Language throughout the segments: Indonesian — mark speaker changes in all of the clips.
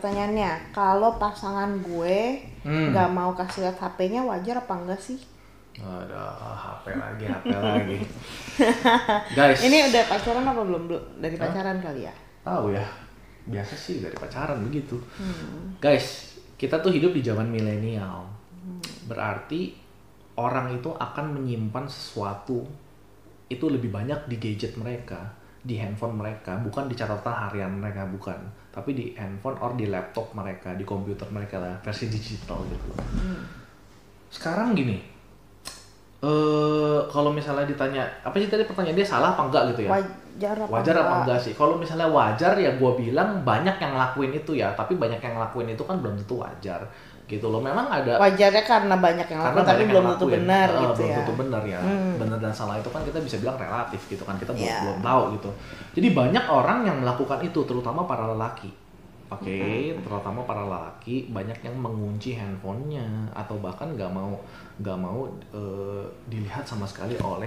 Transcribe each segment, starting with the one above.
Speaker 1: pertanyaannya, kalau pasangan gue
Speaker 2: Hmm.
Speaker 1: nggak mau kasih lihat HP-nya wajar apa enggak sih?
Speaker 2: Ada HP lagi, HP lagi. Guys,
Speaker 1: Ini udah pacaran apa belum? Belum dari pacaran kali ya?
Speaker 2: tahu ya. Biasa sih dari pacaran begitu.
Speaker 1: Hmm.
Speaker 2: Guys, kita tuh hidup di zaman milenial. Berarti orang itu akan menyimpan sesuatu itu lebih banyak di gadget mereka, di handphone mereka, bukan di catatan harian mereka, bukan. Tapi di handphone or di laptop mereka, di komputer mereka lah, versi digital gitu. Sekarang gini, eh kalau misalnya ditanya apa sih tadi pertanyaan dia salah apa enggak gitu ya?
Speaker 1: Wajar apa
Speaker 2: wajar apa
Speaker 1: enggak?
Speaker 2: enggak sih? Kalau misalnya wajar ya gue bilang banyak yang ngelakuin itu ya, tapi banyak yang ngelakuin itu kan belum tentu wajar gitu loh. Memang ada
Speaker 1: Wajarnya karena banyak yang lakukan tapi belum tentu benar
Speaker 2: Eh,
Speaker 1: gitu
Speaker 2: belum
Speaker 1: ya.
Speaker 2: tentu benar ya.
Speaker 1: Hmm.
Speaker 2: Benar dan salah itu kan kita bisa bilang relatif gitu kan. Kita belum
Speaker 1: Iya.
Speaker 2: belum tahu gitu. Jadi banyak orang yang melakukan itu terutama para lelaki. Oke,
Speaker 1: Hmm.
Speaker 2: terutama para lelaki banyak yang mengunci handphonenya atau bahkan nggak mau nggak mau eh, dilihat sama sekali oleh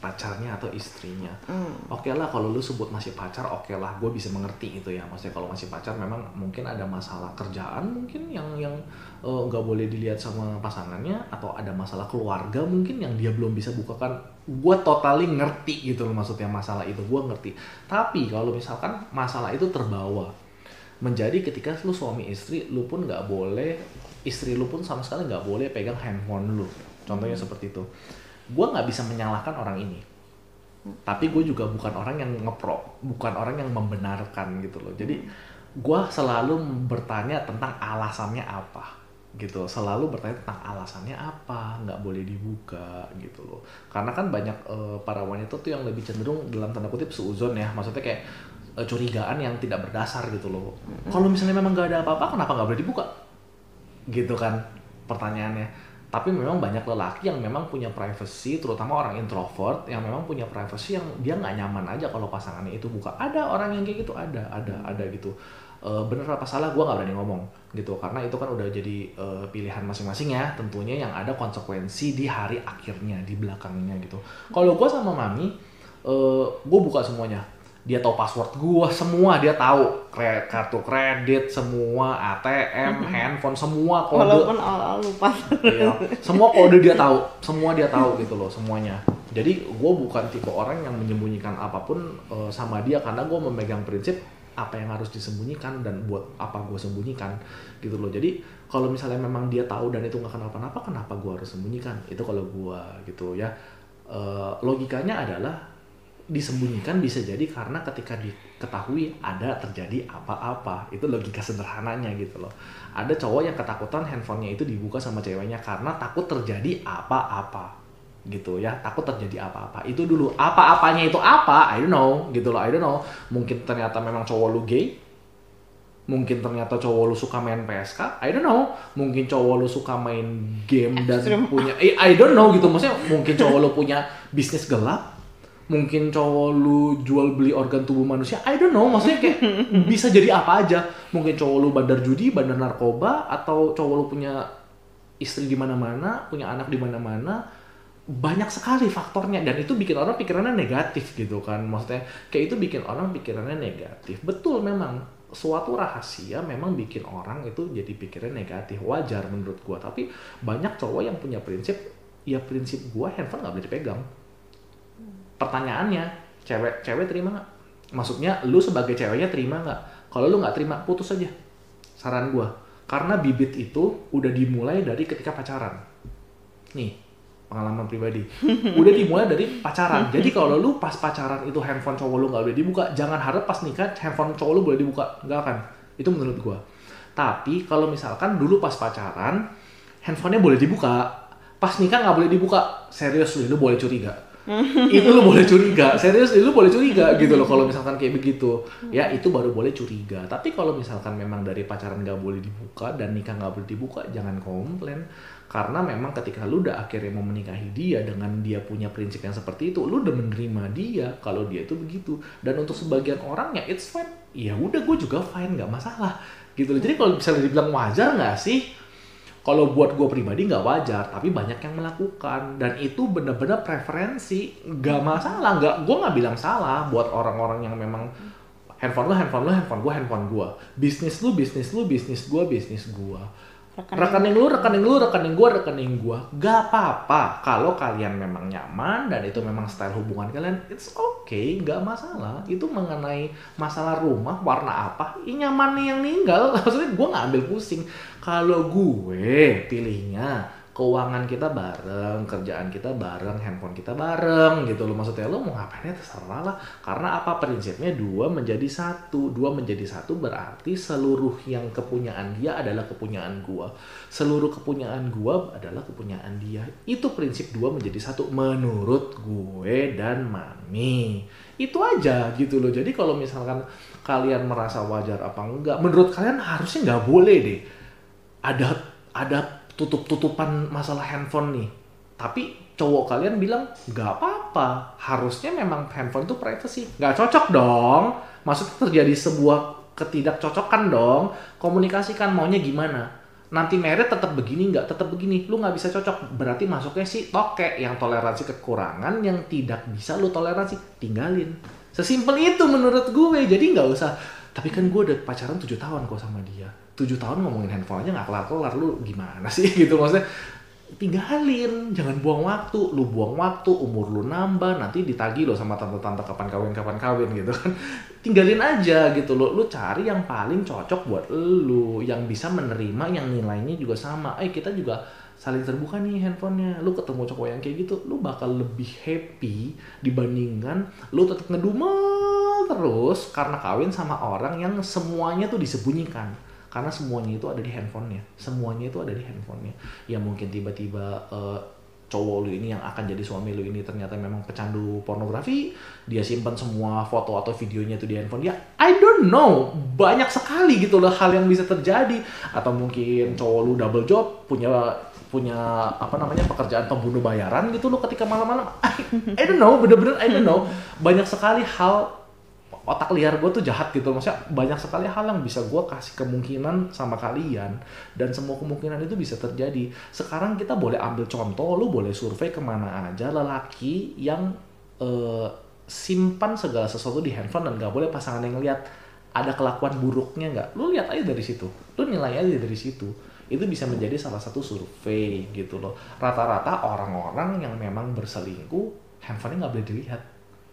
Speaker 2: pacarnya atau istrinya.
Speaker 1: Hmm.
Speaker 2: Oke lah kalau lu sebut masih pacar, oke lah, gue bisa mengerti itu ya. Maksudnya kalau masih pacar memang mungkin ada masalah kerjaan mungkin yang yang eh, nggak boleh dilihat sama pasangannya atau ada masalah keluarga mungkin yang dia belum bisa bukakan. Gue totally ngerti gitu loh maksudnya masalah itu, gue ngerti. Tapi kalau misalkan masalah itu terbawa menjadi ketika lu suami istri, lu pun nggak boleh istri lu pun sama sekali nggak boleh pegang handphone lu. Contohnya seperti itu. Gue nggak bisa menyalahkan orang ini. Tapi gue juga bukan orang yang ngepro bukan orang yang membenarkan gitu loh. Jadi gue selalu bertanya tentang alasannya apa gitu selalu bertanya tentang alasannya apa nggak boleh dibuka gitu loh. Karena kan banyak eh, para wanita tuh yang lebih cenderung dalam tanda kutip seuzon ya. Maksudnya kayak eh, curigaan yang tidak berdasar gitu loh. Kalau misalnya memang nggak ada apa-apa kenapa nggak boleh dibuka? Gitu kan pertanyaannya tapi memang banyak lelaki yang memang punya privacy terutama orang introvert yang memang punya privacy yang dia nggak nyaman aja kalau pasangannya itu buka. Ada orang yang kayak gitu ada ada ada gitu. Eh, bener apa salah gue nggak berani ngomong gitu. Karena itu kan udah jadi eh, pilihan masing-masing ya tentunya yang ada konsekuensi di hari akhirnya di belakangnya gitu. Kalau gue sama mami gue buka semuanya dia tahu password gua semua dia tahu. Kre- kartu kredit semua ATM handphone semua kode.
Speaker 1: Walaupun awal-awal lupa.
Speaker 2: Iya. semua kode dia tahu. Semua dia tahu gitu loh semuanya. Jadi gue bukan tipe orang yang menyembunyikan apa pun eh, sama dia karena gue memegang prinsip apa yang harus disembunyikan dan buat apa gue sembunyikan gitu loh. Jadi kalau misalnya memang dia tahu dan itu nggak kenapa-napa kenapa gue harus sembunyikan? Itu kalau gue gitu ya. Eh, logikanya adalah disembunyikan bisa jadi karena ketika diketahui ada terjadi apa-apa. Itu logika sederhananya gitu loh. Ada cowok yang ketakutan handphonenya itu dibuka sama ceweknya karena takut terjadi apa-apa. Gitu ya takut terjadi apa-apa. Itu dulu apa-apanya itu apa? I don't know gitu loh I don't know. Mungkin ternyata memang cowok lu gay. Mungkin ternyata cowok lu suka main PSK I don't know. Mungkin cowok lu suka main game dan punya eh, I don't know gitu. Maksudnya mungkin cowok lu punya bisnis gelap mungkin cowok lu jual beli organ tubuh manusia I don't know maksudnya kayak bisa jadi apa aja. Mungkin cowok lu bandar judi bandar narkoba atau cowok lu punya istri di mana-mana punya anak di mana-mana. Banyak sekali faktornya dan itu bikin orang pikirannya negatif gitu kan. Maksudnya kayak itu bikin orang pikirannya negatif. Betul memang. Suatu rahasia memang bikin orang itu jadi pikirannya negatif. Wajar menurut gua. Tapi banyak cowok yang punya prinsip ya prinsip gua handphone nggak boleh dipegang pertanyaannya cewek cewek terima nggak? Maksudnya lu sebagai ceweknya terima nggak? Kalau lu nggak terima putus aja. Saran gua. Karena bibit itu udah dimulai dari ketika pacaran. Nih pengalaman pribadi. Udah dimulai dari pacaran. Jadi kalau lu pas pacaran itu handphone cowok lu nggak boleh dibuka jangan harap pas nikah handphone cowok lu boleh dibuka. Nggak akan. Itu menurut gua. Tapi kalau misalkan dulu pas pacaran handphonenya boleh dibuka. Pas nikah nggak boleh dibuka. Serius lu boleh curiga itu lu boleh curiga. Serius lu boleh curiga gitu loh kalau misalkan kayak begitu. Ya itu baru boleh curiga. Tapi kalau misalkan memang dari pacaran nggak boleh dibuka dan nikah nggak boleh dibuka jangan komplain. Karena memang ketika lu udah akhirnya mau menikahi dia dengan dia punya prinsip yang seperti itu lu udah menerima dia kalau dia itu begitu. Dan untuk sebagian orang ya it's fine. Ya udah gue juga fine nggak masalah. Gitu loh. Jadi kalau misalnya dibilang wajar nggak sih kalau buat gue pribadi nggak wajar tapi banyak yang melakukan. Dan itu bener-bener preferensi. Nggak masalah nggak gue nggak bilang salah buat orang-orang yang memang handphone lu handphone lu handphone gua handphone gua. Bisnis lu bisnis lu bisnis gua bisnis gua
Speaker 1: Rekening.
Speaker 2: rekening lu rekening lu rekening gua rekening gua. Gak apa-apa. Kalau kalian memang nyaman dan itu memang style hubungan kalian it's okay nggak masalah. Itu mengenai masalah rumah warna apa ini nyaman nih yang ninggal. Maksudnya gua nggak ambil pusing. Kalau gue pilihnya keuangan kita bareng, kerjaan kita bareng, handphone kita bareng gitu loh. Maksudnya lo mau ngapainnya terserah lah. Karena apa? Prinsipnya dua menjadi satu. Dua menjadi satu berarti seluruh yang kepunyaan dia adalah kepunyaan gua. Seluruh kepunyaan gua adalah kepunyaan dia. Itu prinsip dua menjadi satu menurut gue dan mami. Itu aja gitu loh. Jadi kalau misalkan kalian merasa wajar apa enggak menurut kalian harusnya nggak boleh deh. Ada ada tutup-tutupan masalah handphone nih. Tapi cowok kalian bilang nggak apa-apa, harusnya memang handphone itu privacy. Nggak cocok dong. Maksudnya terjadi sebuah ketidakcocokan dong. Komunikasikan maunya gimana. Nanti merit tetap begini nggak tetap begini, lu nggak bisa cocok. Berarti masuknya si toke yang toleransi kekurangan yang tidak bisa lu toleransi, tinggalin. Sesimpel itu menurut gue. Jadi nggak usah. Tapi kan gue udah pacaran 7 tahun kok sama dia. 7 tahun ngomongin handphone aja nggak kelar-kelar. Lu gimana sih gitu maksudnya. Tinggalin, jangan buang waktu. Lu buang waktu, umur lu nambah, nanti ditagi lo sama tante-tante kapan kawin kapan kawin gitu kan. Tinggalin aja gitu lo. Lu cari yang paling cocok buat lu, yang bisa menerima, yang nilainya juga sama. Eh kita juga saling terbuka nih handphonenya lu ketemu cowok yang kayak gitu lu bakal lebih happy dibandingkan lu tetap ngedumel terus karena kawin sama orang yang semuanya tuh disembunyikan karena semuanya itu ada di handphonenya. Semuanya itu ada di handphonenya. Ya mungkin tiba-tiba eh, cowok lu ini yang akan jadi suami lu ini ternyata memang pecandu pornografi dia simpan semua foto atau videonya itu di handphone dia. I don't know. Banyak sekali gitu loh hal yang bisa terjadi. Atau mungkin cowok lu double job punya punya apa namanya pekerjaan pembunuh bayaran gitu loh ketika malam-malam. I, I don't know. Bener-bener I don't know. Banyak sekali hal otak liar gue tuh jahat gitu. Maksudnya banyak sekali hal yang bisa gue kasih kemungkinan sama kalian dan semua kemungkinan itu bisa terjadi. Sekarang kita boleh ambil contoh lu boleh survei ke mana aja lelaki yang eh, simpan segala sesuatu di handphone dan gak boleh pasangan yang lihat. Ada kelakuan buruknya nggak? Lu lihat aja dari situ. Lu nilai aja dari situ. Itu bisa menjadi salah satu survei gitu loh. Rata-rata orang-orang yang memang berselingkuh handphonenya nggak boleh dilihat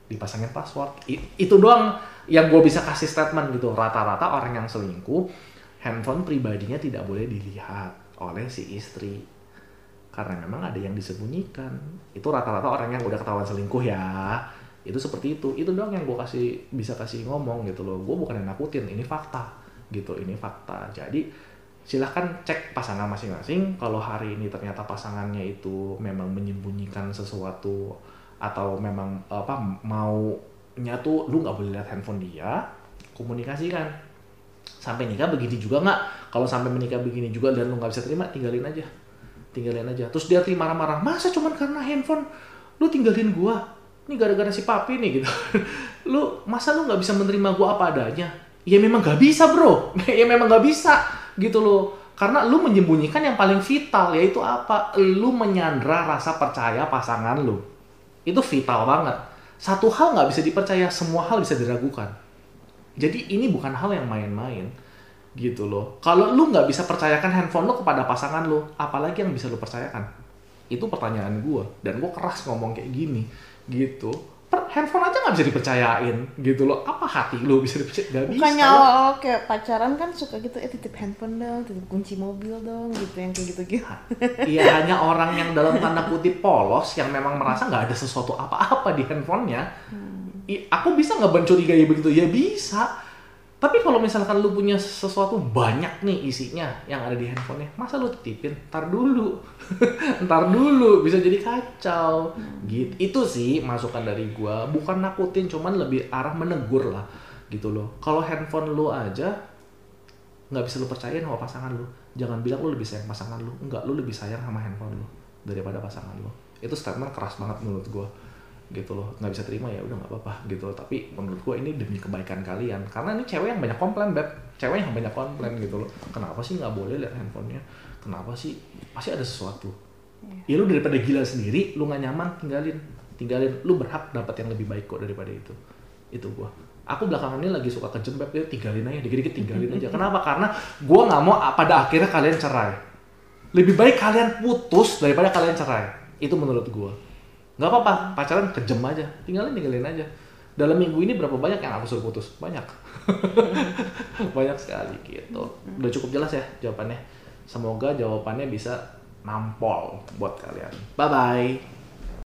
Speaker 2: dipasangin password. I- itu doang yang gue bisa kasih statement gitu. Rata-rata orang yang selingkuh handphone pribadinya tidak boleh dilihat oleh si istri. Karena memang ada yang disembunyikan. Itu rata-rata orang yang udah ketahuan selingkuh ya. Itu seperti itu. Itu doang yang gue kasih bisa kasih ngomong gitu loh. Gue bukan yang nakutin. Ini fakta gitu ini fakta. Jadi silahkan cek pasangan masing-masing. Kalau hari ini ternyata pasangannya itu memang menyembunyikan sesuatu atau memang apa maunya tuh lu nggak boleh lihat handphone dia komunikasikan. Sampai nikah begini juga nggak? Kalau sampai menikah begini juga dan lu nggak bisa terima tinggalin aja. Tinggalin aja. Terus dia terima marah-marah masa cuman karena handphone? Lu tinggalin gua? Ini gara-gara si papi nih gitu. Lu masa lu nggak bisa menerima gua apa adanya? Ya memang nggak bisa bro. Ya memang nggak bisa gitu loh. Karena lu menyembunyikan yang paling vital yaitu apa? Lu menyandra rasa percaya pasangan lu itu vital banget. Satu hal nggak bisa dipercaya semua hal bisa diragukan. Jadi ini bukan hal yang main-main gitu loh. Kalau lu nggak bisa percayakan handphone lu kepada pasangan lu apalagi yang bisa lu percayakan? Itu pertanyaan gua. Dan gua keras ngomong kayak gini gitu per, handphone aja nggak bisa dipercayain gitu loh apa hati lu bisa dipercaya nggak bisa
Speaker 1: Bukannya awal-awal kayak pacaran kan suka gitu, eh titip handphone dong, titip kunci mobil dong, gitu yang kayak gitu-gitu.
Speaker 2: Iya hanya orang yang dalam tanda kutip polos yang memang merasa nggak ada sesuatu apa-apa di handphonenya. I- aku bisa nggak mencurigai begitu? Ya bisa. Tapi kalau misalkan lu punya sesuatu banyak nih isinya yang ada di handphonenya, masa lu titipin? Ntar dulu, ntar dulu bisa jadi kacau. Gitu. Itu sih masukan dari gua. Bukan nakutin, cuman lebih arah menegur lah, gitu loh. Kalau handphone lu aja nggak bisa lu percayain sama pasangan lu jangan bilang lu lebih sayang pasangan lu enggak lu lebih sayang sama handphone lu daripada pasangan lu itu statement keras banget menurut gua gitu loh. Nggak bisa terima ya udah nggak apa-apa gitu loh. Tapi menurut gua ini demi kebaikan kalian. Karena ini cewek yang banyak komplain beb. Cewek yang banyak komplain gitu loh. Kenapa sih nggak boleh lihat handphonenya? Kenapa sih? Pasti ada sesuatu. Ya lu daripada gila sendiri lu nggak nyaman tinggalin. Tinggalin. Lu berhak dapat yang lebih baik kok daripada itu. Itu gua. Aku belakangan ini lagi suka kejem beb. Ya tinggalin aja. Dikit-dikit tinggalin aja. Kenapa? Karena gua nggak mau ah, pada akhirnya kalian cerai. Lebih baik kalian putus daripada kalian cerai. Itu menurut gua nggak apa-apa pacaran kejem aja tinggalin tinggalin aja. Dalam minggu ini berapa banyak yang aku suruh putus? Banyak. Banyak sekali gitu. Udah cukup jelas ya jawabannya. Semoga jawabannya bisa nampol buat kalian. Bye bye